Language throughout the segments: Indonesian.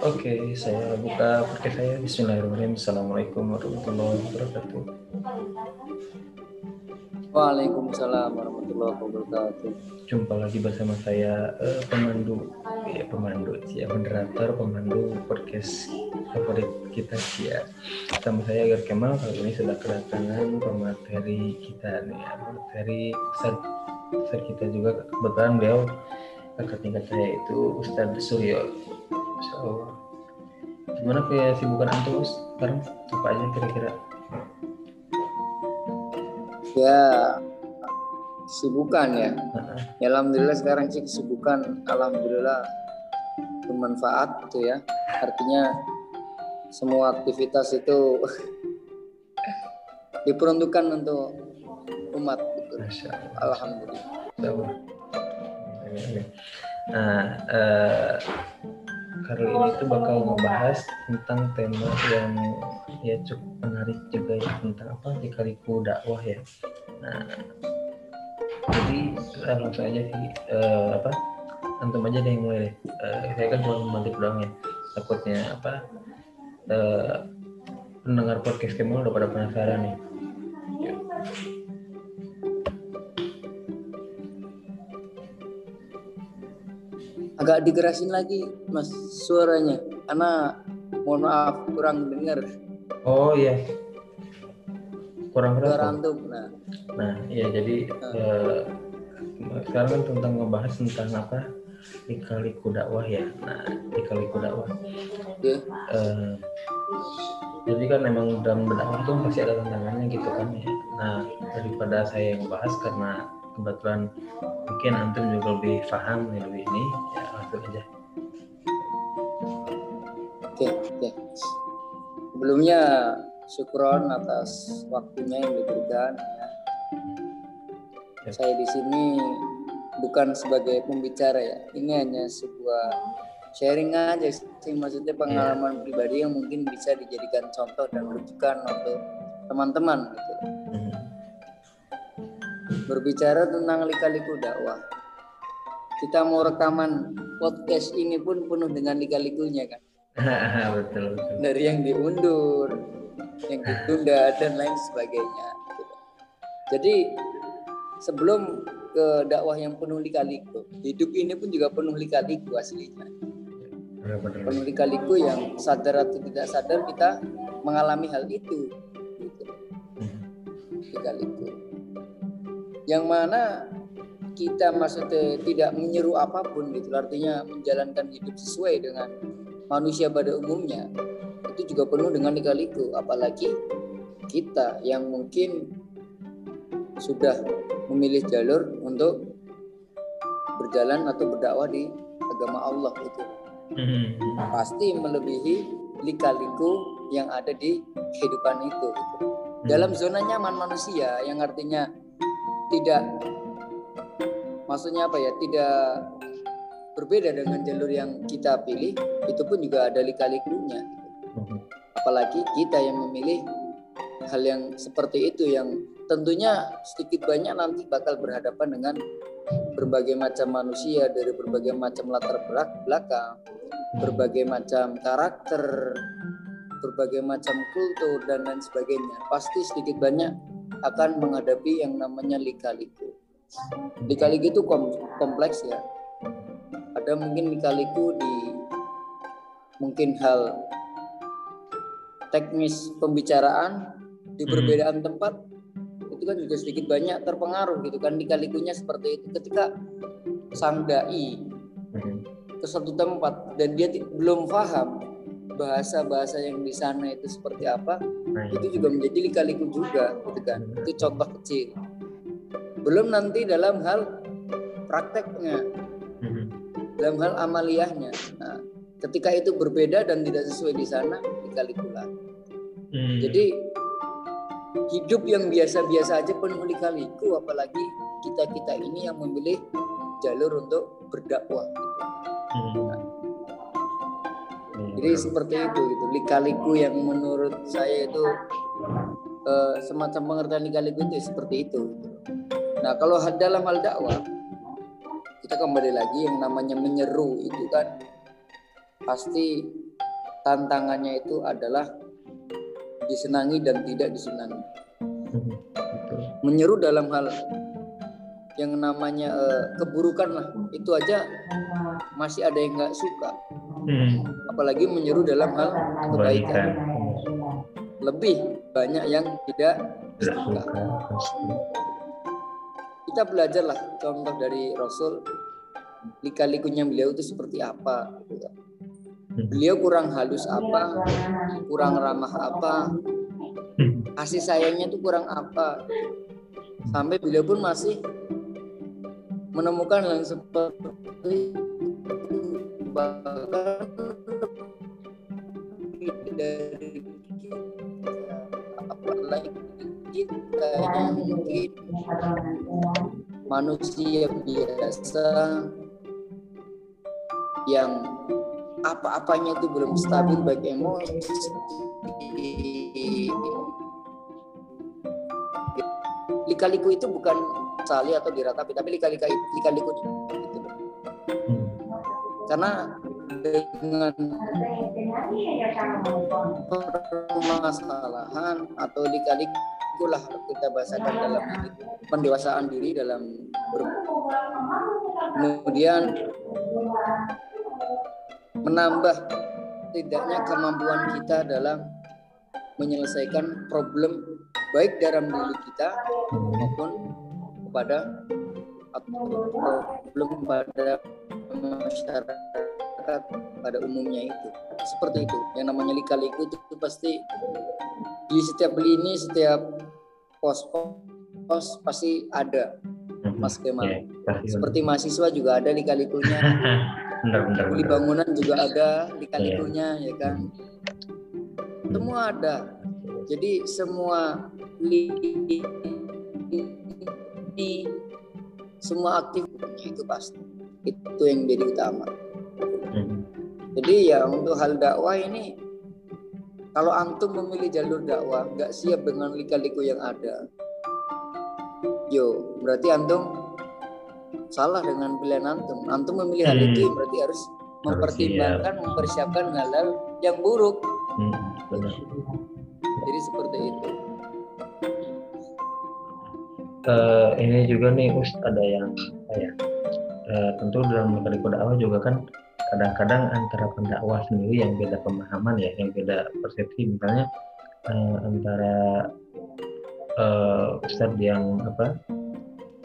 Oke, saya buka podcast saya. Bismillahirrahmanirrahim. Assalamualaikum warahmatullahi wabarakatuh. Waalaikumsalam warahmatullahi wabarakatuh. Jumpa lagi bersama saya eh, pemandu, ya pemandu, ya moderator, pemandu podcast favorit kita ya. Sama saya Agar Kemal kali ini sudah kedatangan pemateri kita nih, ya. materi besar, besar kita juga kebetulan beliau kakak tingkat saya itu Ustadz Suryo. Masya Allah. Gimana kesibukan antum sekarang? Apa aja kira-kira? Ya, kesibukan ya. Ya, Alhamdulillah sekarang sih kesibukan Alhamdulillah bermanfaat gitu ya. Artinya semua aktivitas itu diperuntukkan untuk umat gitu. Alhamdulillah. Nah, eh, kali ini tuh bakal ngebahas tentang tema yang ya cukup menarik juga ya tentang apa dikaliku dakwah ya. Nah, jadi eh, langsung aja sih eh, apa antum aja deh yang mulai deh. Eh, saya kan cuma membantu doang ya. Takutnya apa eh, pendengar podcast Kemal udah pada penasaran nih. Agak digerasin lagi Mas suaranya. Karena mohon maaf kurang dengar Oh iya. Kurang keras. Nah, Nah, iya jadi eh, sekarang kan tentang ngebahas tentang apa lika-liku dakwah ya. Nah, lika-liku dakwah. oke. Eh, jadi kan memang dalam berdakwah tuh pasti ada tantangannya gitu kan ya. Nah, daripada saya yang bahas karena kebetulan mungkin antum juga lebih paham nih lebih ini, ya langsung aja. Oke, oke. Sebelumnya syukron atas waktunya yang diberikan. Ya. Ya. Saya di sini bukan sebagai pembicara ya. Ini hanya sebuah sharing aja sih. Maksudnya pengalaman pribadi yang mungkin bisa dijadikan contoh dan rujukan untuk teman-teman gitu. Mhm. Berbicara tentang lika-liku dakwah. Kita mau rekaman podcast ini pun penuh dengan lika-likunya kan. betul betul. dari yang diundur, yang ditunda dan lain sebagainya. Jadi sebelum ke dakwah yang penuh lika-liku, hidup ini pun juga penuh lika-liku aslinya. Benar-benar. Penuh lika-liku yang sadar atau tidak sadar kita mengalami hal itu. Gitu. Mhm. Lika-liku. Yang mana kita maksudnya tidak menyeru apa pun gitu, artinya menjalankan hidup sesuai dengan manusia pada umumnya itu juga penuh dengan lika-liku apalagi kita yang mungkin sudah memilih jalur untuk berjalan atau berdakwah di agama Allah itu Mhm. pasti melebihi lika-liku yang ada di kehidupan itu gitu. dalam zona nyaman manusia yang artinya tidak maksudnya apa ya tidak berbeda dengan jalur yang kita pilih itu pun juga ada lika-likunya Mhm. apalagi kita yang memilih hal yang seperti itu yang tentunya sedikit banyak nanti bakal berhadapan dengan berbagai macam manusia dari berbagai macam latar belak- belakang, berbagai macam karakter, berbagai macam kultur dan lain sebagainya. Pasti sedikit banyak akan menghadapi yang namanya lika-liku. Lika-liku itu kom- kompleks ya. Ada mungkin lika-liku di mungkin hal teknis pembicaraan di Hmm. perbedaan tempat itu kan juga sedikit banyak terpengaruh gitu kan lika-likunya seperti itu ketika sang dai Mhm. ke satu tempat dan dia belum paham bahasa-bahasa yang di sana itu seperti apa Nah, itu juga menjadi lika-liku juga gitu kan itu contoh kecil belum nanti dalam hal prakteknya Mhm. dalam hal amaliyahnya nah, ketika itu berbeda dan tidak sesuai di sana lika-liku lagi Mhm. Jadi hidup yang biasa-biasa aja penuh lika-liku apalagi kita-kita ini yang memilih jalur untuk berdakwah gitu. Mhm. Jadi seperti itu gitu. Lika-liku yang menurut saya itu eh, semacam pengertian lika-liku itu seperti itu. gitu. Nah, kalau dalam hal dakwah kita kembali lagi yang namanya menyeru itu kan pasti tantangannya itu adalah disenangi dan tidak disenangi. Menyeru dalam hal yang namanya uh, keburukan lah itu aja masih ada yang nggak suka Hmm, apalagi menyeru dalam hal kebaikan. lebih banyak yang tidak Tidak suka. Kita belajarlah contoh dari Rasul lika-likunya beliau itu seperti apa gitu kan. Hmm. beliau kurang halus apa kurang ramah apa Hmm, kasih sayangnya itu kurang apa sampai beliau pun masih menemukan yang seperti bahkan dari kita apalagi kita mungkin manusia biasa yang apa-apanya itu belum stabil baik emosi. Lika-liku itu bukan sali atau diratapi tapi lika-lika lika-liku itu. Karena dengan permasalahan atau lika-liku lah kita bahasakan dalam pendewasaan diri dalam ber- kemudian menambah tidaknya kemampuan kita dalam menyelesaikan problem baik dalam diri kita maupun kepada problem pada masyarakat pada umumnya itu. Seperti itu. Yang namanya lika-liku itu pasti di setiap lini setiap pos pos pasti ada hmm. Mas Kemal. Ya, pasti. seperti mahasiswa juga ada benar benar beli benar. bangunan juga ada lika-likunya ya kan Hmm, semua ada jadi semua lini semua aktifnya itu pasti itu yang jadi utama hmm, jadi ya untuk hal dakwah ini kalau antum memilih jalur dakwah nggak siap dengan lika-liku yang ada. Yo berarti antum salah dengan pilihan antum. Antum memilih hal Hmm. itu berarti harus mempertimbangkan mempersiapkan hal-hal yang buruk. Hmm, benar. jadi seperti itu. Eh, ini juga nih Us ada yang ya eh, tentu dalam metode dakwah juga kan kadang-kadang antara pendakwah sendiri yang beda pemahaman ya yang beda persepsi. Misalnya eh, antara eh, Ustadz yang apa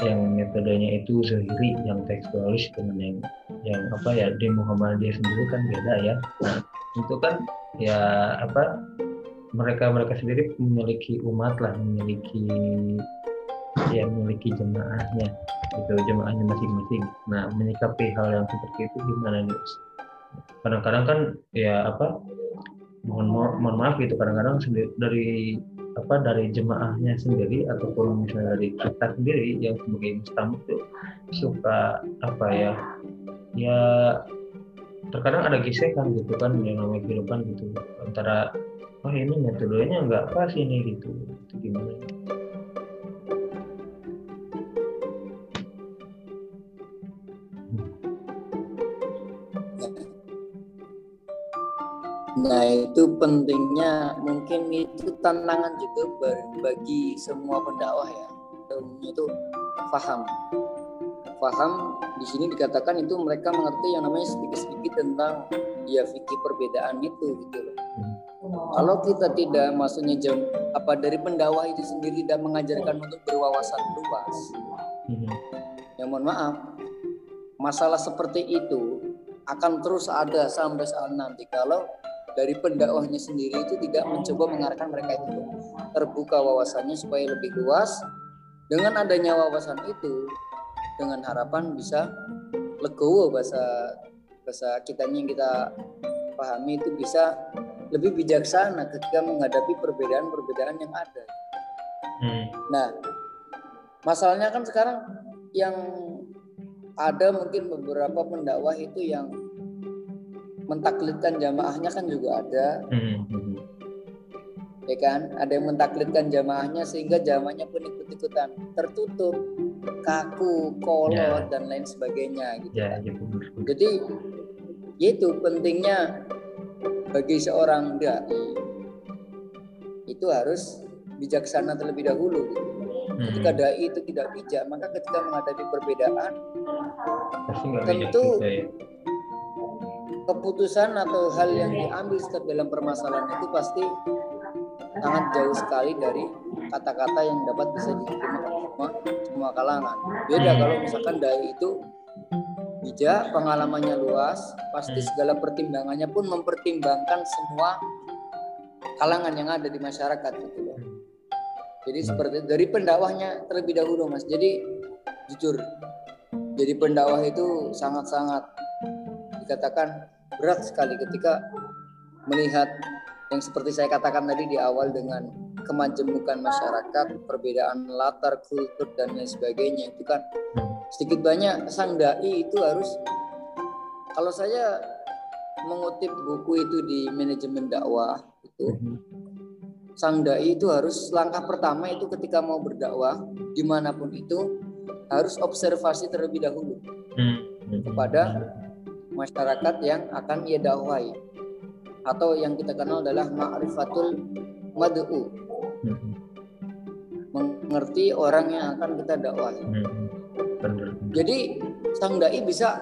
yang metodenya itu zahiri yang tekstualis dengan yang yang apa ya di Muhammadiyah sendiri kan beda ya. Nah itu kan ya apa mereka mereka sendiri memiliki umat lah memiliki ya memiliki jemaahnya gitu jemaahnya masing-masing. Nah menyikapi hal yang seperti itu gimana nih kadang-kadang kan ya apa mohon mo- mohon maaf gitu kadang-kadang dari apa dari jemaahnya sendiri ataupun misalnya dari kita sendiri yang sebagai mustamuk itu suka apa ya ya terkadang ada gesekan gitu kan yang namanya kehidupan gitu antara oh ini metodenya nggak pas ini gitu itu gimana Nah itu pentingnya mungkin itu tantangan juga bagi semua pendakwah ya. Itu paham. Paham di sini dikatakan itu mereka mengerti yang namanya sedikit-sedikit tentang ya fikih perbedaan itu gitu loh. Kalau kita tidak maksudnya jam apa dari pendakwah itu sendiri tidak mengajarkan untuk berwawasan luas, Mhm. ya mohon maaf, masalah seperti itu akan terus ada sampai saat nanti kalau dari pendakwahnya sendiri itu tidak mencoba mengarahkan mereka itu terbuka wawasannya supaya lebih luas. Dengan adanya wawasan itu, dengan harapan bisa legowo bahasa bahasa kitanya yang kita pahami itu bisa lebih bijaksana ketika menghadapi perbedaan-perbedaan yang ada. Hmm. Nah, masalahnya kan sekarang yang ada mungkin beberapa pendakwah itu yang mentaklidkan jamaahnya kan juga ada, Hmm. Ya kan? Ada yang mentaklidkan jamaahnya sehingga jamaahnya pun ikut-ikutan tertutup, kaku, kolot dan lain sebagainya gitu. Ya, kan. ya benar. Jadi itu pentingnya bagi seorang dai itu harus bijaksana terlebih dahulu. Gitu. Ketika Hmm. dai itu tidak bijak, maka ketika menghadapi perbedaan, Pasti nggak bijak tentu juga ya. Keputusan atau hal yang diambil setiap dalam permasalahan itu pasti sangat jauh sekali dari kata-kata yang dapat bisa diterima semua, semua kalangan. Beda Hmm. kalau misalkan dai itu bijak, pengalamannya luas, pasti Hmm. segala pertimbangannya pun mempertimbangkan semua kalangan yang ada di masyarakat gitu loh. Jadi Hmm. seperti dari pendakwahnya terlebih dahulu mas. Jadi jujur, jadi pendakwah itu sangat-sangat dikatakan berat sekali ketika melihat yang seperti saya katakan tadi di awal dengan kemajemukan masyarakat, perbedaan latar kultur dan lain sebagainya itu kan sedikit banyak sang dai itu harus kalau saya mengutip buku itu di manajemen dakwah itu sang dai itu harus langkah pertama itu ketika mau berdakwah di mana pun itu harus observasi terlebih dahulu Hmm. kepada masyarakat yang akan ia dakwahi atau yang kita kenal adalah ma'rifatul mad'u Hmm. mengerti orang yang akan kita dakwahi Hmm. Jadi sang dai bisa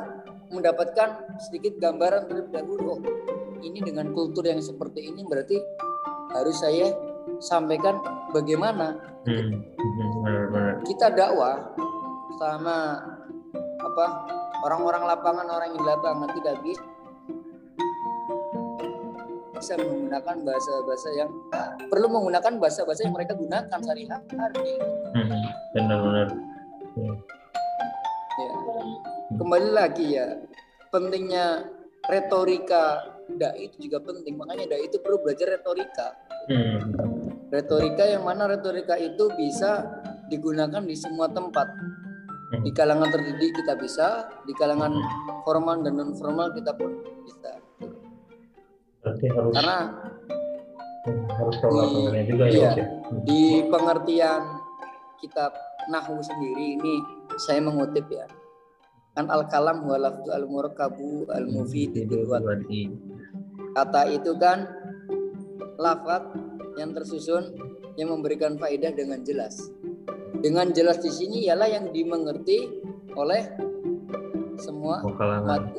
mendapatkan sedikit gambaran terlebih dahulu oh ini dengan kultur yang seperti ini berarti harus saya sampaikan bagaimana Hmm. Kita dakwah sama apa orang-orang lapangan orang yang di lapangan tidak bisa bisa menggunakan bahasa-bahasa yang perlu menggunakan bahasa-bahasa yang mereka gunakan sehari-hari Hmm. Bener-bener. Ya. ya. kembali lagi ya pentingnya retorika dai itu juga penting makanya dai itu perlu belajar retorika Hmm. retorika yang mana retorika itu bisa digunakan di semua tempat di kalangan terdidik kita bisa di kalangan formal dan non formal kita pun bisa Berarti harus karena hmm, harus di- juga ya. iya. Ya? Hmm. di pengertian kitab Nahu sendiri ini saya mengutip ya kan al kalam wa lafdu al murakkabu al mufid bil wad. Wadi. kata itu kan lafat yang tersusun yang memberikan faedah dengan jelas dengan jelas di sini ialah yang dimengerti oleh semua Oh, bener.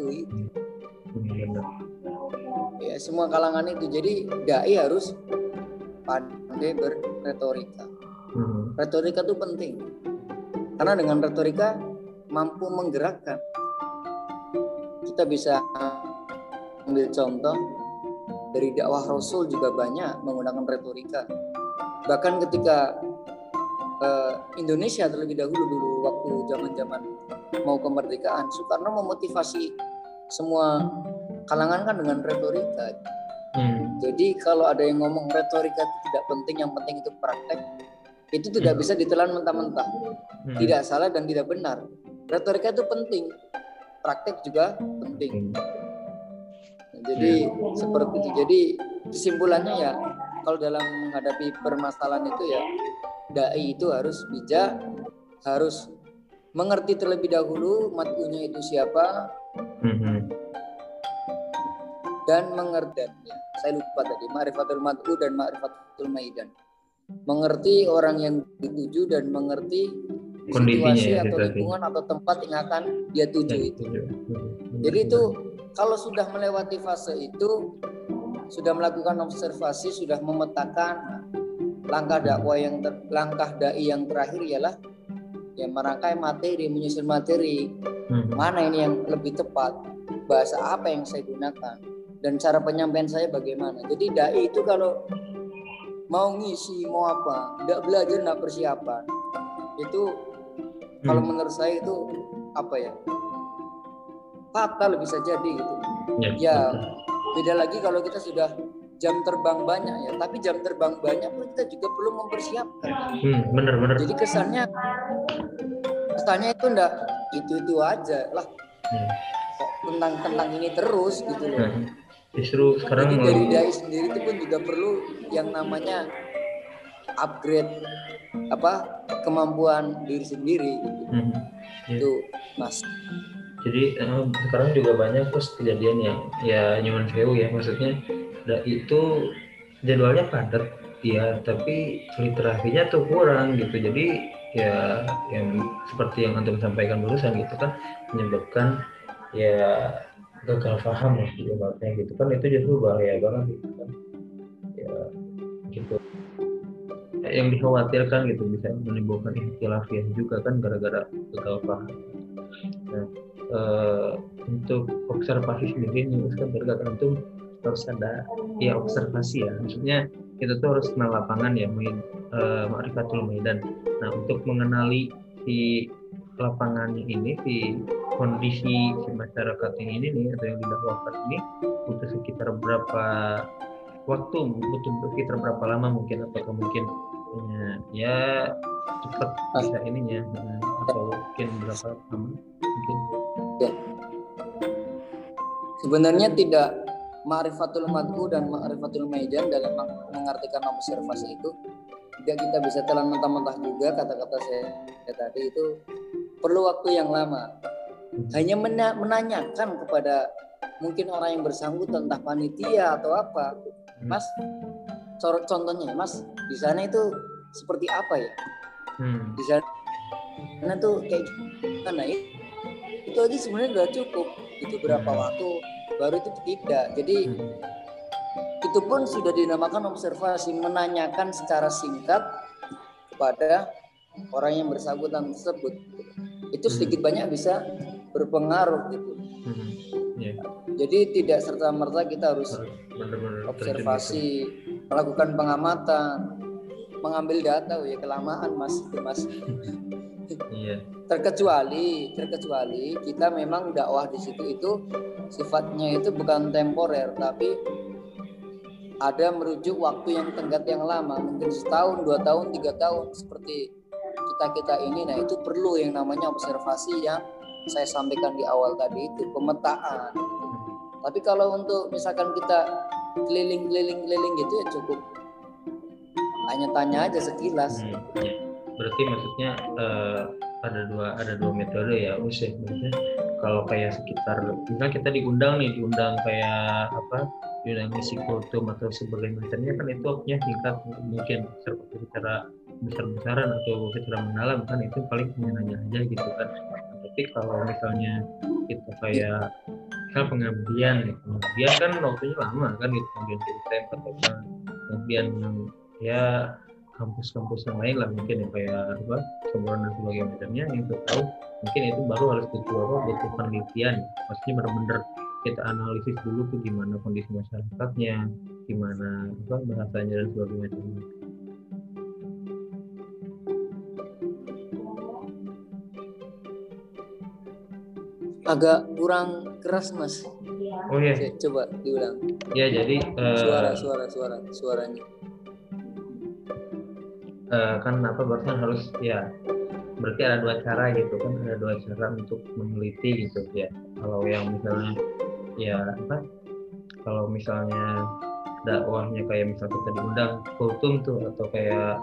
ya semua kalangan itu. Jadi dai harus pandai berretorika. Hmm. retorika itu penting. Karena dengan retorika mampu menggerakkan. Kita bisa ambil contoh dari dakwah Rasul juga banyak menggunakan retorika. Bahkan ketika eh, Indonesia terlebih dahulu dulu waktu zaman-zaman mau kemerdekaan Soekarno memotivasi semua kalangan kan dengan retorika Hmm. jadi kalau ada yang ngomong retorika itu tidak penting, yang penting itu praktek, itu tidak bisa ditelan mentah-mentah. Hmm. Tidak salah dan tidak benar. Retorika itu penting, praktek juga penting. Nah, Jadi seperti itu. Jadi kesimpulannya ya, kalau dalam menghadapi permasalahan itu ya, dai itu harus bijak, harus mengerti terlebih dahulu matkunya itu siapa, Hmm. dan mengerti ya, saya lupa tadi ma'rifatul mat'u dan ma'rifatul maidan. Mengerti orang yang dituju dan mengerti Kondisinya situasi ya, atau lingkungan atau tempat yang akan dia tuju itu. jadi itu kalau sudah melewati fase itu sudah melakukan observasi sudah memetakan langkah dakwah yang ter- langkah dai yang terakhir ialah ya merangkai materi menyusun materi Hmm. mana ini yang lebih tepat bahasa apa yang saya gunakan dan cara penyampaian saya bagaimana jadi dai itu kalau mau ngisi mau apa tidak belajar tidak persiapan itu kalau Hmm. menurut saya itu apa ya fatal bisa jadi gitu Ya, ya betul. Beda lagi kalau kita sudah jam terbang banyak ya tapi jam terbang banyak pun kita juga perlu mempersiapkan Hmm, bener bener. jadi kesannya kesannya itu enggak itu itu aja lah Hmm. kok tentang tentang ini terus gitu loh Nah, justru sekarang Jadi dari dai sendiri itu pun juga perlu yang namanya upgrade apa kemampuan diri sendiri gitu. Hmm. Ya. itu mas Jadi eh, sekarang juga banyak terus kejadian yang ya nyuman sewu ya maksudnya. Dan itu jadwalnya padat ya tapi literasinya tuh kurang gitu. Jadi ya yang seperti yang antum sampaikan barusan gitu kan menyebabkan ya gagal paham ya ibaratnya gitu kan. Itu justru bahaya banget gitu kan. Ya gitu. Yang dikhawatirkan gitu bisa menimbulkan ikhtilafiah juga kan gara-gara gagal paham. Nah uh, untuk observasi sendiri nih kan berkata antum harus ada ya observasi ya. Maksudnya kita tuh harus kenal lapangan ya main uh, ma'rifatul maidan. Nah untuk mengenali si lapangannya ini si kondisi si masyarakat yang ini nih atau yang didakwakan ini butuh sekitar berapa waktu butuh sekitar berapa lama mungkin apakah mungkin ya, ya cepat bisa ininya atau mungkin berapa lama mungkin ya. sebenarnya tidak ma'rifatul madhu dan ma'rifatul maidan dalam mengartikan observasi itu tidak kita bisa telan mentah-mentah juga kata-kata saya, saya tadi itu perlu waktu yang lama hanya menanyakan kepada mungkin orang yang bersangkutan entah panitia atau apa hmm. Mas contohnya mas di sana itu seperti apa ya hmm. di sana tuh kayak gimana ya itu aja sebenarnya udah cukup itu berapa hmm. waktu baru itu tidak jadi hmm. itu pun sudah dinamakan observasi menanyakan secara singkat kepada orang yang bersangkutan tersebut itu hmm. sedikit banyak bisa berpengaruh gitu hmm. yeah. jadi tidak serta merta kita harus Benar -benar observasi melakukan pengamatan mengambil data ya kelamaan mas mas. Yeah. terkecuali terkecuali kita memang dakwah di situ itu sifatnya itu bukan temporer tapi ada merujuk waktu yang tenggat yang lama mungkin setahun dua tahun tiga tahun seperti kita kita ini. Nah itu perlu yang namanya observasi yang saya sampaikan di awal tadi itu pemetaan. Tapi kalau untuk misalkan kita keliling-keliling keliling gitu ya cukup. Hanya tanya aja sekilas. Hmm, ya. berarti maksudnya uh, ada dua ada dua metode ya usai maksudnya kalau kayak sekitar misal kita diundang nih diundang kayak apa diundang misi kultum atau sebagainya macamnya kan itu waktunya singkat mungkin secara besar-besaran atau secara mendalam kan itu paling nanya aja gitu kan. Tapi kalau misalnya kita kayak misal pengabdian ya pengabdian kan waktunya lama kan gitu kemudian kita atau kemudian ya kampus-kampus yang lain lah mungkin ya kayak apa sebuah dan sebagainya. Macamnya yang kita tahu mungkin itu baru harus butuh apa butuh penelitian. Maksudnya benar-benar kita analisis dulu tuh gimana kondisi masyarakatnya gimana apa bahasanya dan sebagainya. Agak kurang keras mas. Oh iya. Coba diulang. Ya jadi uh, suara suara suara suaranya. Uh, kan apa barusan harus ya berarti ada dua cara gitu kan ada dua cara untuk meneliti gitu ya. Kalau yang misalnya ya apa kalau misalnya dakwahnya kayak misal kita diundang kultum tuh atau kayak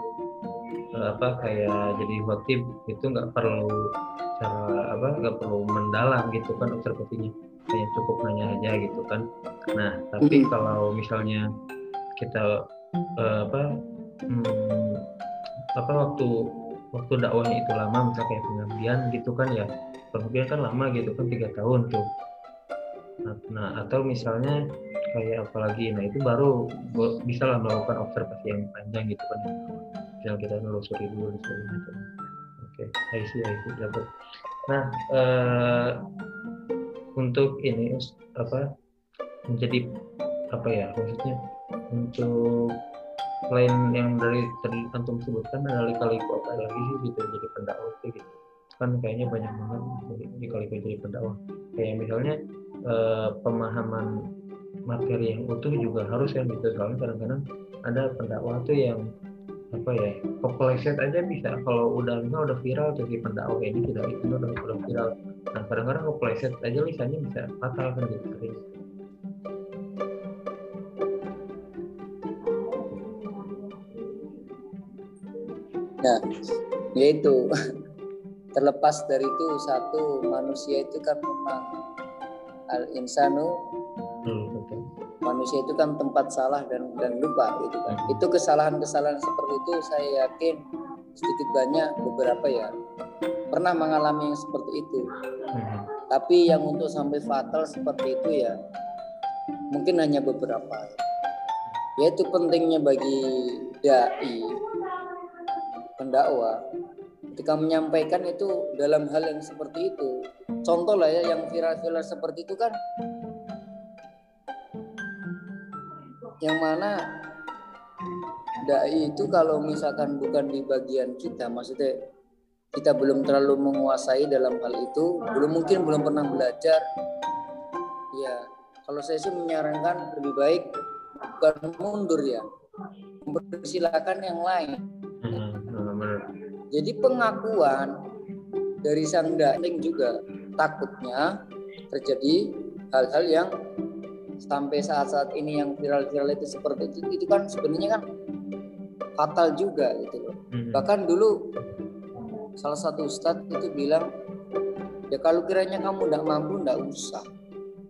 apa kayak jadi khotib itu nggak perlu cara apa nggak perlu mendalam gitu kan observasinya hanya cukup nanya aja gitu kan. Nah tapi kalau misalnya kita uh, apa hmm, apa waktu waktu dakwahnya itu lama misalnya kayak pengabdian gitu kan ya pengabdian kan lama gitu kan tiga tahun tuh. Nah, nah atau misalnya kayak apalagi nah itu baru bisa lah melakukan observasi yang panjang gitu kan yang kita nelusuri dulu dan sebagainya oke okay. I see I dapat nah uh, untuk ini apa menjadi apa ya maksudnya untuk selain yang dari tadi antum sebutkan ada kali-kali apa lagi sih gitu jadi pendakwah gitu. Kan kayaknya banyak banget di kali jadi pendakwah. Kayak misalnya eh, pemahaman materi yang utuh juga harus kan gitu. Soalnya kadang-kadang ada pendakwah tuh yang apa ya kepleset aja bisa. Kalau udah udah viral tuh si pendakwah ini tidak itu udah udah viral. Nah kadang-kadang kepleset aja lisannya bisa fatal kan gitu Nah, yaitu terlepas dari itu satu manusia itu kan memang al insanu. Hmm, manusia itu kan tempat salah dan dan lupa gitu kan Hmm. itu kesalahan-kesalahan seperti itu saya yakin sedikit banyak beberapa ya pernah mengalami yang seperti itu Mhm. tapi yang untuk sampai fatal seperti itu ya mungkin hanya beberapa yaitu pentingnya bagi dai pendakwa ketika menyampaikan itu dalam hal yang seperti itu contoh lah ya yang viral-viral seperti itu kan yang mana dai itu kalau misalkan bukan di bagian kita maksudnya kita belum terlalu menguasai dalam hal itu belum mungkin belum pernah belajar ya kalau saya sih menyarankan lebih baik bukan mundur ya mempersilakan yang lain benar. jadi pengakuan dari sang daing juga takutnya terjadi hal-hal yang sampai saat-saat ini yang viral-viral itu seperti itu itu kan sebenarnya kan fatal juga gitu loh. Mhm. bahkan dulu salah satu ustadz itu bilang ya kalau kiranya kamu tidak mampu tidak usah.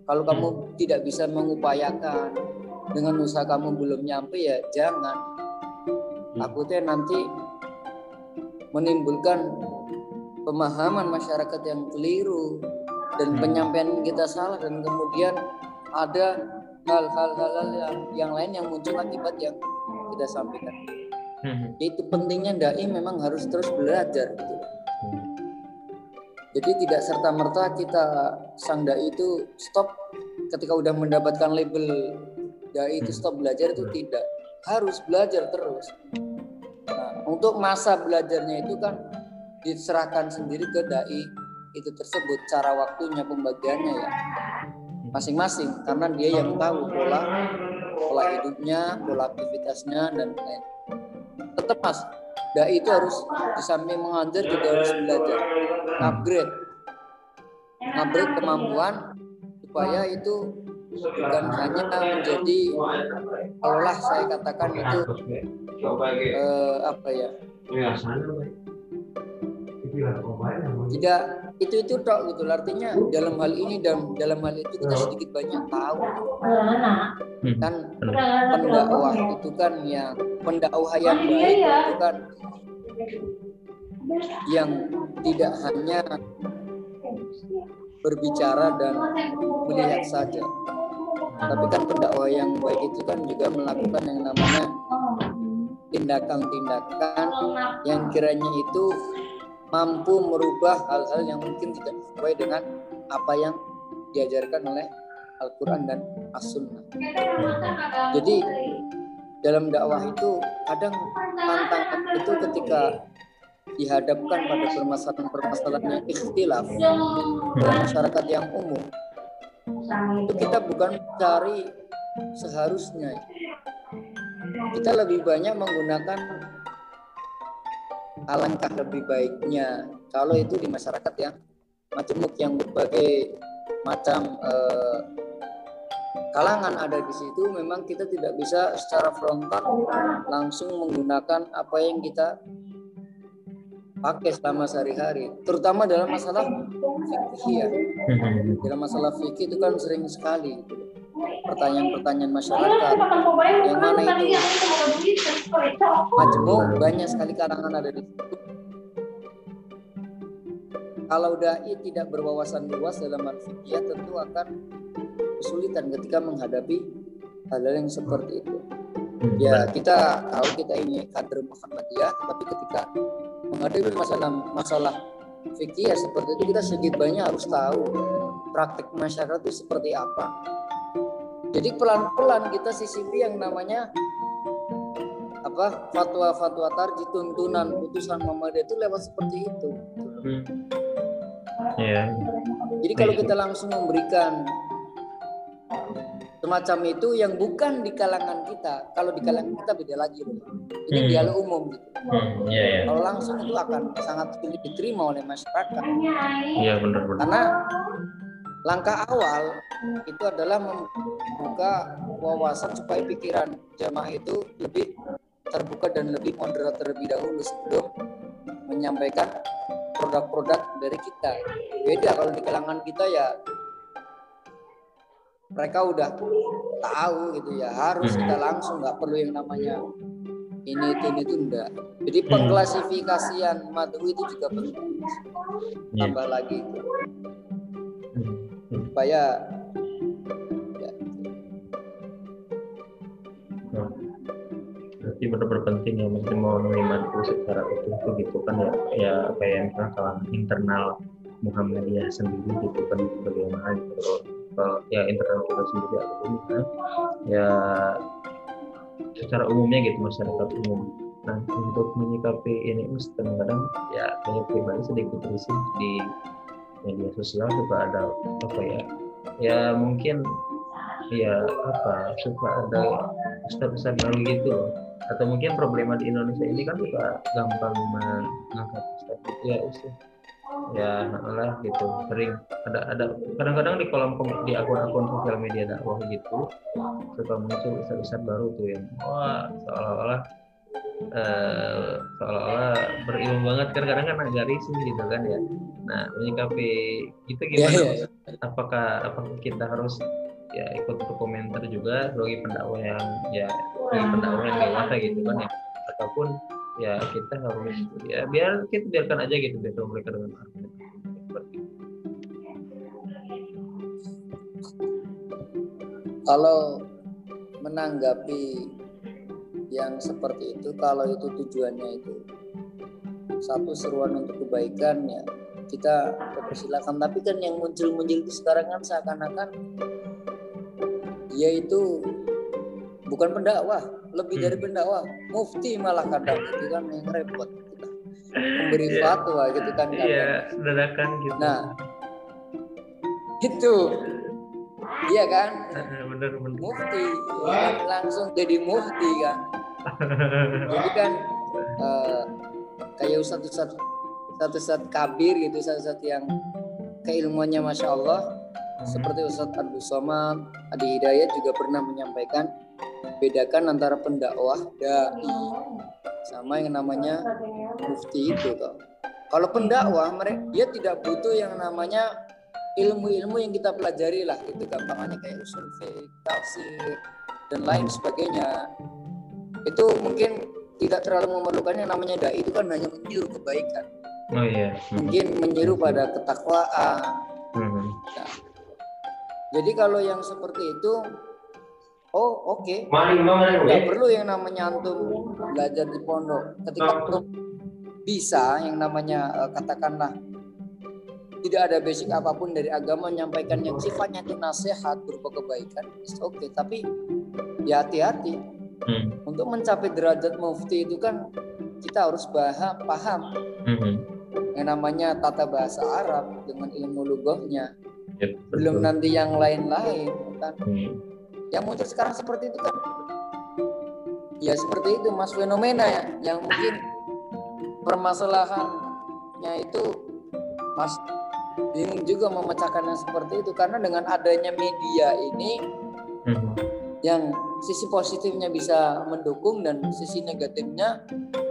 Kalau kamu tidak bisa mengupayakan dengan usaha kamu belum nyampe ya jangan. Takutnya nanti menimbulkan pemahaman masyarakat yang keliru dan Hmm. penyampaian kita salah dan kemudian ada hal-hal hal yang yang lain yang muncul akibat yang kita sampaikan. Mhm. itu pentingnya dai memang harus terus belajar gitu. Jadi tidak serta merta kita sang dai itu stop ketika udah mendapatkan label dai itu stop belajar itu tidak. Harus belajar terus. Nah, untuk masa belajarnya itu kan diserahkan sendiri ke dai itu tersebut cara waktunya pembagiannya ya masing-masing karena dia yang tahu pola pola hidupnya pola aktivitasnya dan lain tetap mas dai itu harus di samping mengajar juga harus belajar. Upgrade. Upgrade kemampuan supaya itu bukan hanya menjadi kalaulah saya katakan itu eh, apa ya? Tidak itu itu tok gitu. Artinya dalam hal ini dan dalam hal itu kita sedikit banyak tahu. Kan Benar. pendakwah itu kan yang pendakwah yang baik itu kan yang tidak hanya berbicara dan melihat saja. Tapi kan pendakwah yang baik itu kan juga melakukan yang namanya tindakan-tindakan yang kiranya itu mampu merubah hal-hal yang mungkin tidak sesuai dengan apa yang diajarkan oleh Al-Quran dan As-Sunnah. Jadi dalam dakwah itu kadang tantangan itu ketika dihadapkan pada permasalahan-permasalahan yang ikhtilaf masyarakat yang umum itu kita bukan mencari seharusnya kita lebih banyak menggunakan alangkah lebih baiknya kalau itu di masyarakat yang majemuk yang berbagai macam eh, kalangan ada di situ memang kita tidak bisa secara frontal langsung menggunakan apa yang kita pakai selama sehari-hari terutama dalam masalah fikih ya Mhm. dalam masalah fikih itu kan sering sekali gitu. Pertanyaan-pertanyaan masyarakat. Yang mana itu? majemuk banyak sekali kalangan ada di situ. Kalau dai tidak berwawasan luas dalam hal fikih tentu akan kesulitan ketika menghadapi hal-hal yang seperti itu. Ya kita tahu kita ini kader Muhammadiyah tapi ketika menghadapi masalah masalah fikih ya seperti itu kita sedikit banyak harus tahu praktik masyarakat itu seperti apa jadi pelan-pelan kita sisipi yang namanya apa fatwa-fatwa tarji tuntunan putusan Muhammadiyah itu lewat seperti itu Mhm. Iya. jadi kalau kita langsung memberikan semacam itu yang bukan di kalangan kita kalau di kalangan kita beda lagi loh. ini Hmm. dialog umum gitu Mhm. Iya, iya. kalau langsung itu akan sangat sulit diterima oleh masyarakat Iya, benar benar. karena langkah awal itu adalah membuka wawasan supaya pikiran jamaah itu lebih terbuka dan lebih moderat terlebih dahulu sebelum menyampaikan produk-produk dari kita. Beda kalau di kalangan kita ya mereka udah tahu gitu ya harus kita langsung nggak perlu yang namanya ini itu ini itu enggak jadi pengklasifikasian madu itu juga penting. Iya. tambah lagi. Supaya ya, Nah, Berarti benar-benar penting ya mesti mau menerima itu secara utuh tuh gitu kan ya. Ya apa ya misalnya kalangan internal Muhammadiyah sendiri gitu kan bagaimana gitu kalau, kalau ya internal kita sendiri atau misalnya ya secara umumnya gitu masyarakat umum. Nah untuk menyikapi ini mas kadang-kadang ya saya pribadi sedikit risih di media sosial juga ada apa ya ya mungkin ya apa suka ada ustaz-ustaz baru gitu atau mungkin problema di Indonesia ini kan juga gampang mengangkat gitu ya ustaz. Ya lah gitu sering. Ada ada kadang-kadang di kolom di akun-akun sosial media dakwah gitu suka muncul ustaz-ustaz baru tuh yang wah seolah-olah eh, seolah-olah berilmu banget kan kadang kan agak risih gitu kan ya. Nah menyikapi itu ya, gimana? ya, Mas? apakah apakah kita harus ya ikut berkomentar juga sebagai pendakwah yang ya sebagai pendakwah yang dewasa gitu kan ya? Ataupun ya kita harus ya biar kita biarkan aja gitu biar mereka dengan argumen kalau menanggapi yang seperti itu kalau itu tujuannya itu satu seruan untuk kebaikan ya kita persilakan tapi kan yang muncul-muncul itu sekarang kan seakan-akan dia itu bukan pendakwah lebih dari Hmm. pendakwah mufti malah kadang itu kan yang repot kita memberi Iya. fatwa gitu kan kadang. iya dadakan gitu Nah, itu iya kan bener bener mufti kan langsung jadi mufti kan jadi kan eh, kayak ustadz ustadz ustadz ustadz kabir gitu ustadz ustadz yang keilmuannya masya Allah seperti Ustadz Abdul Somad Adi Hidayat juga pernah menyampaikan bedakan antara pendakwah dai sama yang namanya mufti itu toh. Kalau pendakwah mereka dia tidak butuh yang namanya ilmu-ilmu yang kita pelajari lah itu gampangannya kayak usul fiqh, tafsir dan lain sebagainya. Itu mungkin tidak terlalu memerlukan yang namanya dai itu kan hanya menyuruh kebaikan, oh iya. Mungkin menyuruh pada ketakwaan, Hmm. Jadi kalau yang seperti itu, oh oke, mari, nggak perlu yang namanya antum belajar di pondok. Ketika antum bisa yang namanya eh, katakanlah tidak ada basic apa pun dari agama menyampaikan yang sifatnya itu nasihat berupa kebaikan, oke. Tapi ya hati-hati Hmm. untuk mencapai derajat mufti itu kan kita harus paham, paham Hmm. yang namanya tata bahasa Arab dengan ilmu lugohnya. Ya, Belum nanti yang lain-lain kan. Hmm. yang muncul sekarang seperti itu kan ya seperti itu mas fenomena ya yang mungkin permasalahannya itu mas bingung juga memecahkan yang seperti itu karena dengan adanya media ini Hmm. Yang sisi positifnya bisa mendukung dan sisi negatifnya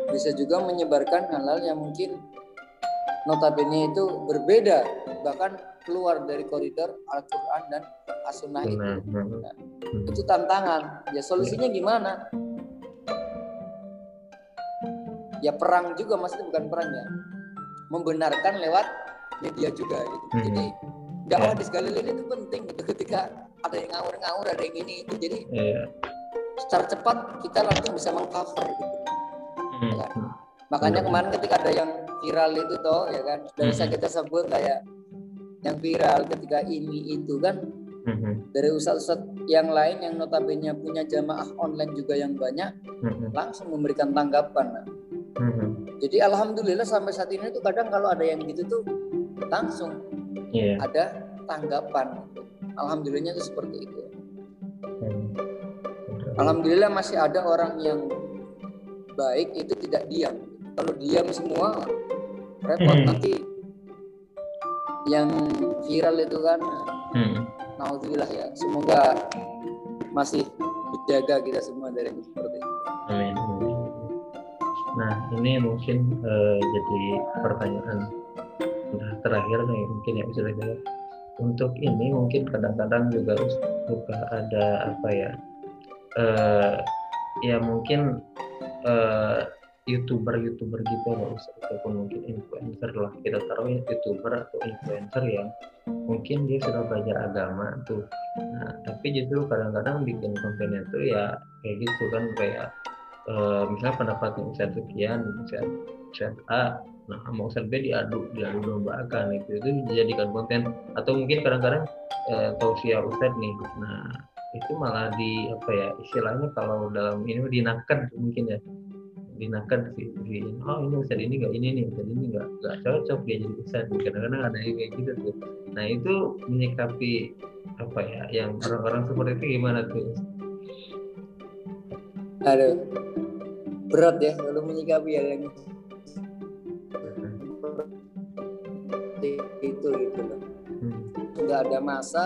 bisa juga menyebarkan hal-hal yang mungkin notabene itu berbeda bahkan keluar dari koridor Al-Quran dan As-Sunnah itu Nah, nah. Hmm. itu tantangan ya solusinya gimana ya perang juga maksudnya bukan perang ya membenarkan lewat media juga gitu Hmm. jadi dakwah Ya. di segala lini itu penting gitu ketika ada yang ngawur-ngawur ada yang ini itu jadi Iya. secara cepat kita langsung bisa mengcover gitu Hmm. Ya. makanya Benar. kemarin ketika ada yang viral itu toh ya kan sudah bisa Hmm. kita sebut kayak yang viral ketika ini itu kan Hmm. dari ustadz-ustadz yang lain yang notabene punya jamaah online juga yang banyak Hmm. langsung memberikan tanggapan. Nah, Hmm. Jadi alhamdulillah sampai saat ini tuh kadang kalau ada yang gitu tuh langsung Iya. ada tanggapan. Alhamdulillahnya tuh seperti itu. Hmm. Alhamdulillah masih ada orang yang baik itu tidak diam. Kalau diam semua repot Hmm. nanti yang viral itu kan Hmm. naudzubillah ya. Semoga masih dijaga kita semua dari yang seperti itu. Amin. Nah, ini mungkin eh, jadi pertanyaan udah terakhir nih mungkin ya bisa saya untuk ini mungkin kadang-kadang juga suka ada apa ya uh, ya mungkin uh, youtuber youtuber gitu loh ataupun mungkin influencer lah. Kita taruh ya youtuber atau influencer yang mungkin dia sudah belajar agama tuh. Nah tapi justru kadang-kadang bikin kontennya tuh ya kayak gitu kan kayak uh, misalnya pendapat Ustadz sekian Ustadz A nah mau Ustadz B diadu diadu domba akan itu itu dijadikan konten. Atau mungkin kadang-kadang uh, tausiah Ustadz nih. Nah itu malah di apa ya istilahnya kalau dalam ini dinakan mungkin ya. Dinakan sih di oh ini ustad ini nggak ini nih ustad ini nggak nggak cocok dia jadi ustad kadang-kadang ada yang kayak gitu tuh. Nah itu menyikapi apa ya yang orang-orang seperti itu gimana tuh? Ada berat ya kalau menyikapi hal yang itu gitu loh. Hmm. nggak ada masa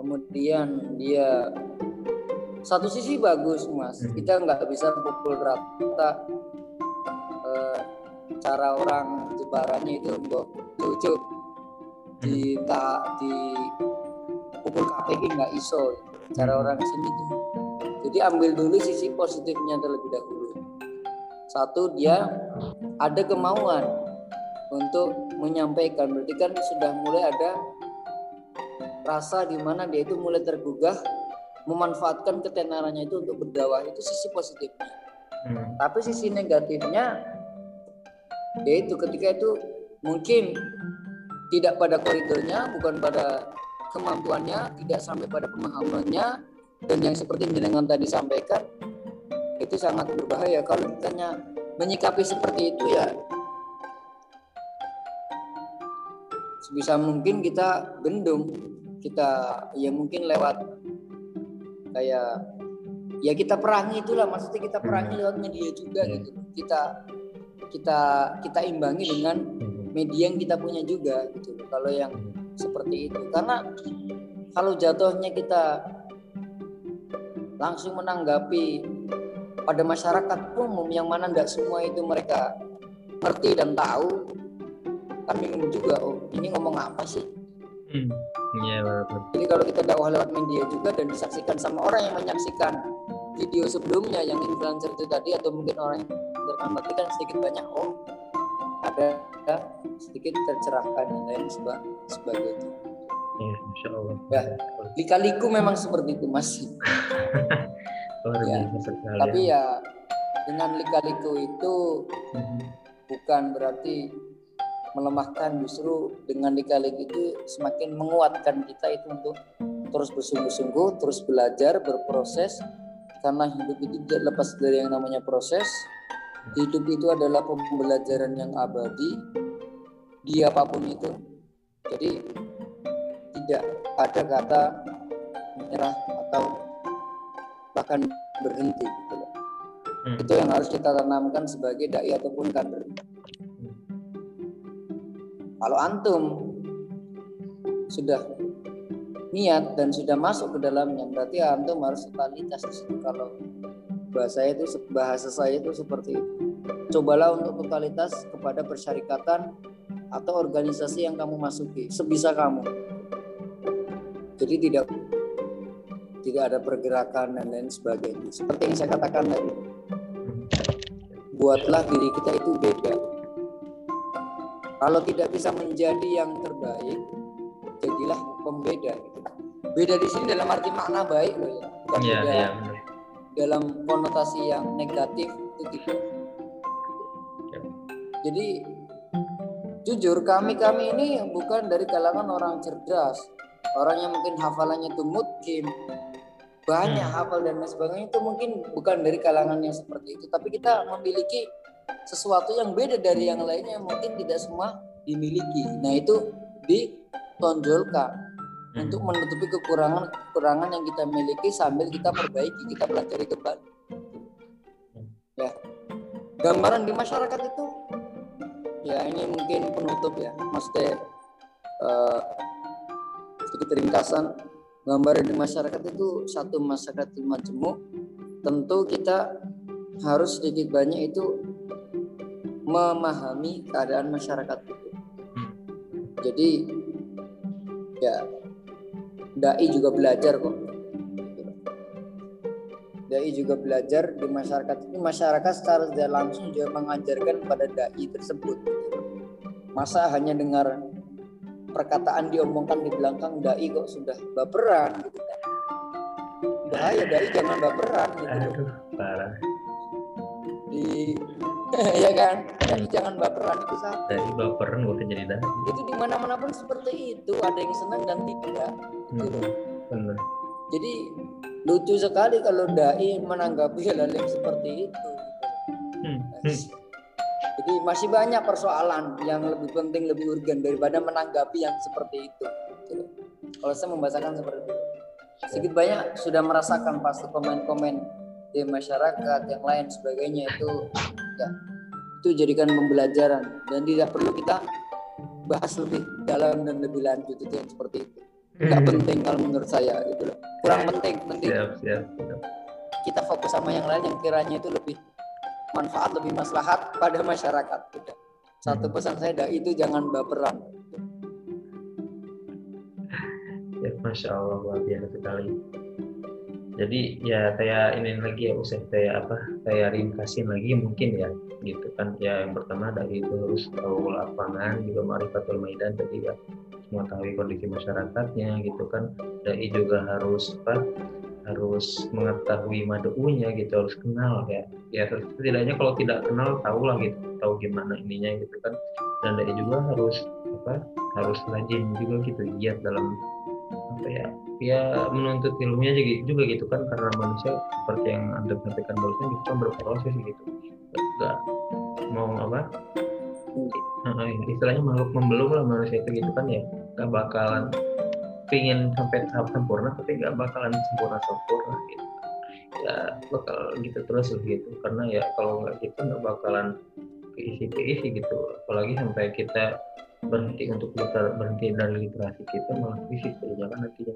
kemudian dia satu sisi bagus mas. Hmm. kita nggak bisa pukul rata e, cara orang jebarannya itu mbok cucuk. Di hmm. tak di pukul KPG nggak iso. Cara orang sini tuh jadi ambil dulu sisi positifnya terlebih dahulu. Satu dia ada kemauan untuk menyampaikan berarti kan sudah mulai ada rasa di mana dia itu mulai tergugah memanfaatkan ketenarannya itu untuk berdakwah itu sisi positifnya. Hmm. Tapi sisi negatifnya yaitu ketika itu mungkin tidak pada koridornya, bukan pada kemampuannya, tidak sampai pada pemahamannya dan yang seperti dengan tadi sampaikan itu sangat berbahaya kalau ditanya menyikapi seperti itu ya sebisa mungkin kita bendung kita ya mungkin lewat kayak ya kita perangi itulah maksudnya kita perangi hmm. lewat media juga hmm. gitu kita kita kita imbangi dengan hmm. media yang kita punya juga gitu kalau yang seperti itu karena kalau jatuhnya kita langsung menanggapi pada masyarakat umum yang mana tidak semua itu mereka ngerti dan tahu kan bingung juga oh ini ngomong apa sih hmm. Iya betul. Jadi kalau kita dakwah lewat media juga dan disaksikan sama orang yang menyaksikan video sebelumnya yang influencer itu tadi atau mungkin orang yang berarti kan sedikit banyak oh ada, ada sedikit tercerahkan dan lain sebagainya. Iya, insya Allah. Ya, lika-liku memang seperti itu mas. ya. Tapi ya dengan lika-liku itu mm-hmm. bukan berarti melemahkan justru dengan dikalik itu semakin menguatkan kita itu untuk terus bersungguh-sungguh, terus belajar, berproses karena hidup itu tidak lepas dari yang namanya proses. Hidup itu adalah pembelajaran yang abadi di apa pun itu. Jadi tidak ada kata menyerah atau bahkan berhenti. Hmm. Itu yang harus kita tanamkan sebagai dai ataupun kader. Kalau antum sudah niat dan sudah masuk ke dalamnya, berarti antum harus totalitas di situ. Kalau bahasa itu bahasa saya itu seperti. Cobalah untuk totalitas kepada persyarikatan atau organisasi yang kamu masuki sebisa kamu. Jadi tidak tidak ada pergerakan dan lain sebagainya. Seperti yang saya katakan tadi, buatlah diri kita itu beda kalau tidak bisa menjadi yang terbaik, jadilah pembeda. Beda di sini dalam arti makna baik loh ya, bukan yeah, beda yeah. dalam konotasi yang negatif itu tidak. Yeah. Jadi jujur kami kami ini bukan dari kalangan orang cerdas, orang yang mungkin hafalannya itu mungkin banyak hmm. hafal dan lain sebagainya itu mungkin bukan dari kalangan yang seperti itu, tapi kita memiliki sesuatu yang beda dari yang lainnya mungkin tidak semua dimiliki. Nah itu ditonjolkan hmm. untuk menutupi kekurangan-kekurangan yang kita miliki sambil kita perbaiki, kita pelajari kembali. Ya, gambaran di masyarakat itu ya ini mungkin penutup ya, maksudnya uh, sedikit ringkasan gambaran di masyarakat itu satu masyarakat majemuk tentu kita harus sedikit banyak itu memahami keadaan masyarakat itu. Hmm. Jadi ya dai juga belajar kok dai juga belajar di masyarakat ini masyarakat secara tidak langsung juga mengajarkan pada dai tersebut masa hanya dengar perkataan diomongkan di belakang dai kok sudah baperan gitu kan bahaya dai jangan baperan gitu Aduh, parah. di ya kan dai jangan baperan itu satu Dari baperan gue jadi dah. itu di mana mana pun seperti itu. Ada yang senang dan tidak. Hmm, bener. jadi lucu sekali kalau dai menanggapi hal yang seperti itu. Hmm, hmm. jadi masih banyak persoalan yang lebih penting lebih urgen daripada menanggapi yang seperti itu. Gitu. kalau saya membahasakan seperti itu. Sedikit banyak sudah merasakan pasti komen-komen di masyarakat yang lain sebagainya itu ya itu jadikan pembelajaran. Dan tidak perlu kita bahas lebih dalam dan lebih lanjut itu yang seperti itu. Nggak penting kalau menurut saya gitu loh. Kurang penting penting. Siap, siap, siap. kita fokus sama yang lain yang kiranya itu lebih manfaat lebih maslahat pada masyarakat udah satu Hmm. pesan saya dah itu jangan baperan. Ya, Masya Allah luar biasa sekali. Jadi ya saya ini lagi ya usah saya apa saya ringkasin lagi mungkin ya gitu kan. Ya yang pertama dari itu harus tahu lapangan juga marifatul maidan tadi ya mengetahui kondisi masyarakatnya gitu kan. Dari juga harus apa harus mengetahui madu'unya gitu harus kenal ya. Ya setidaknya kalau tidak kenal tahu lah gitu tahu gimana ininya gitu kan. Dan dari juga harus apa harus rajin juga gitu giat dalam apa ya ya menuntut ilmunya juga, juga gitu kan karena manusia seperti yang anda sampaikan barusan itu kan berproses gitu. Nggak mau apa? Nah, istilahnya makhluk membelum lah manusia itu gitu kan ya. Nggak bakalan pingin sampai tahap sempurna tapi nggak bakalan sempurna sempurna gitu. Ya bakal gitu terus gitu. Karena ya kalau nggak gitu nggak bakalan keisi keisi gitu. Apalagi sampai kita berhenti untuk liter, berhenti dari literasi kita malah krisis jangan nantinya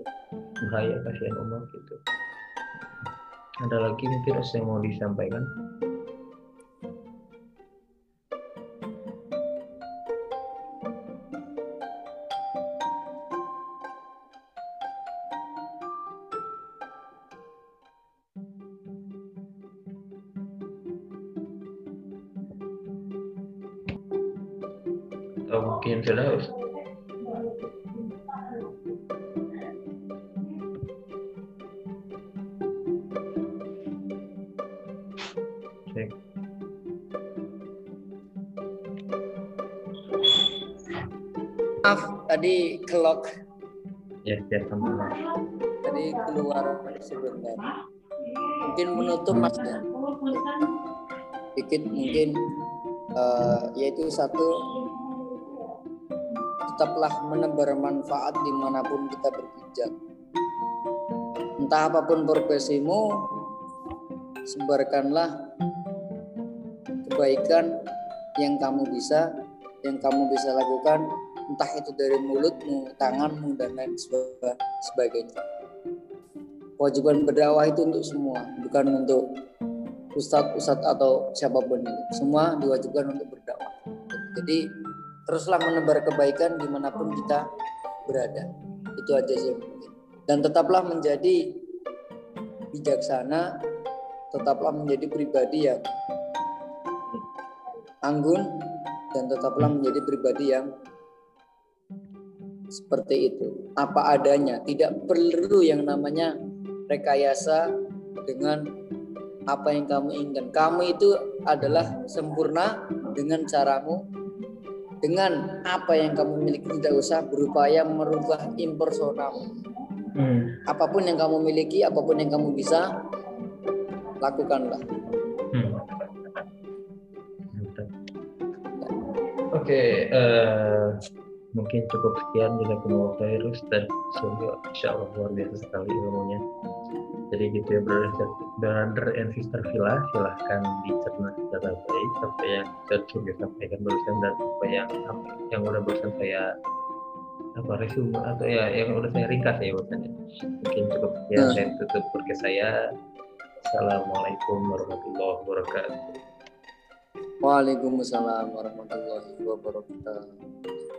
bahaya kasihan umat gitu. Ada lagi mungkin yang mau disampaikan atau mungkin? Cek. maaf tadi kelok ya ya sama tadi keluar sebentar mungkin menutup mas ya sedikit mungkin eh, yaitu satu tetaplah menebar manfaat di mana pun kita berpijak entah apa pun profesimu sebarkanlah kebaikan yang kamu bisa yang kamu bisa lakukan entah itu dari mulutmu, tanganmu dan lain seba- sebagainya. Kewajiban berdakwah itu untuk semua, bukan untuk ustadz-ustadz atau siapa pun itu. Semua diwajibkan untuk berdakwah. Jadi teruslah menebar kebaikan di mana pun kita berada. Itu aja sih penting. Dan tetaplah menjadi bijaksana, tetaplah menjadi pribadi yang anggun dan tetaplah menjadi pribadi yang seperti itu apa adanya tidak perlu yang namanya rekayasa dengan apa yang kamu inginkan kamu itu adalah sempurna dengan caramu dengan apa yang kamu miliki tidak usah berupaya merubah impersonamu Hmm. apa pun yang kamu miliki apa pun yang kamu bisa lakukanlah Hmm. Oke, eh, mungkin cukup sekian jika mau virus dan semoga insya Allah luar biasa sekali ilmunya. Jadi gitu ya brother, brother and sister Villa, silahkan dicerna secara baik apa yang sudah sampaikan barusan dan apa yang yang udah barusan saya apa resume atau ya yang udah saya ringkas ya barusannya. Mungkin cukup sekian Hmm. saya tutup podcast saya. Assalamualaikum warahmatullahi wabarakatuh. Waalaikumsalam warahmatullahi wabarakatuh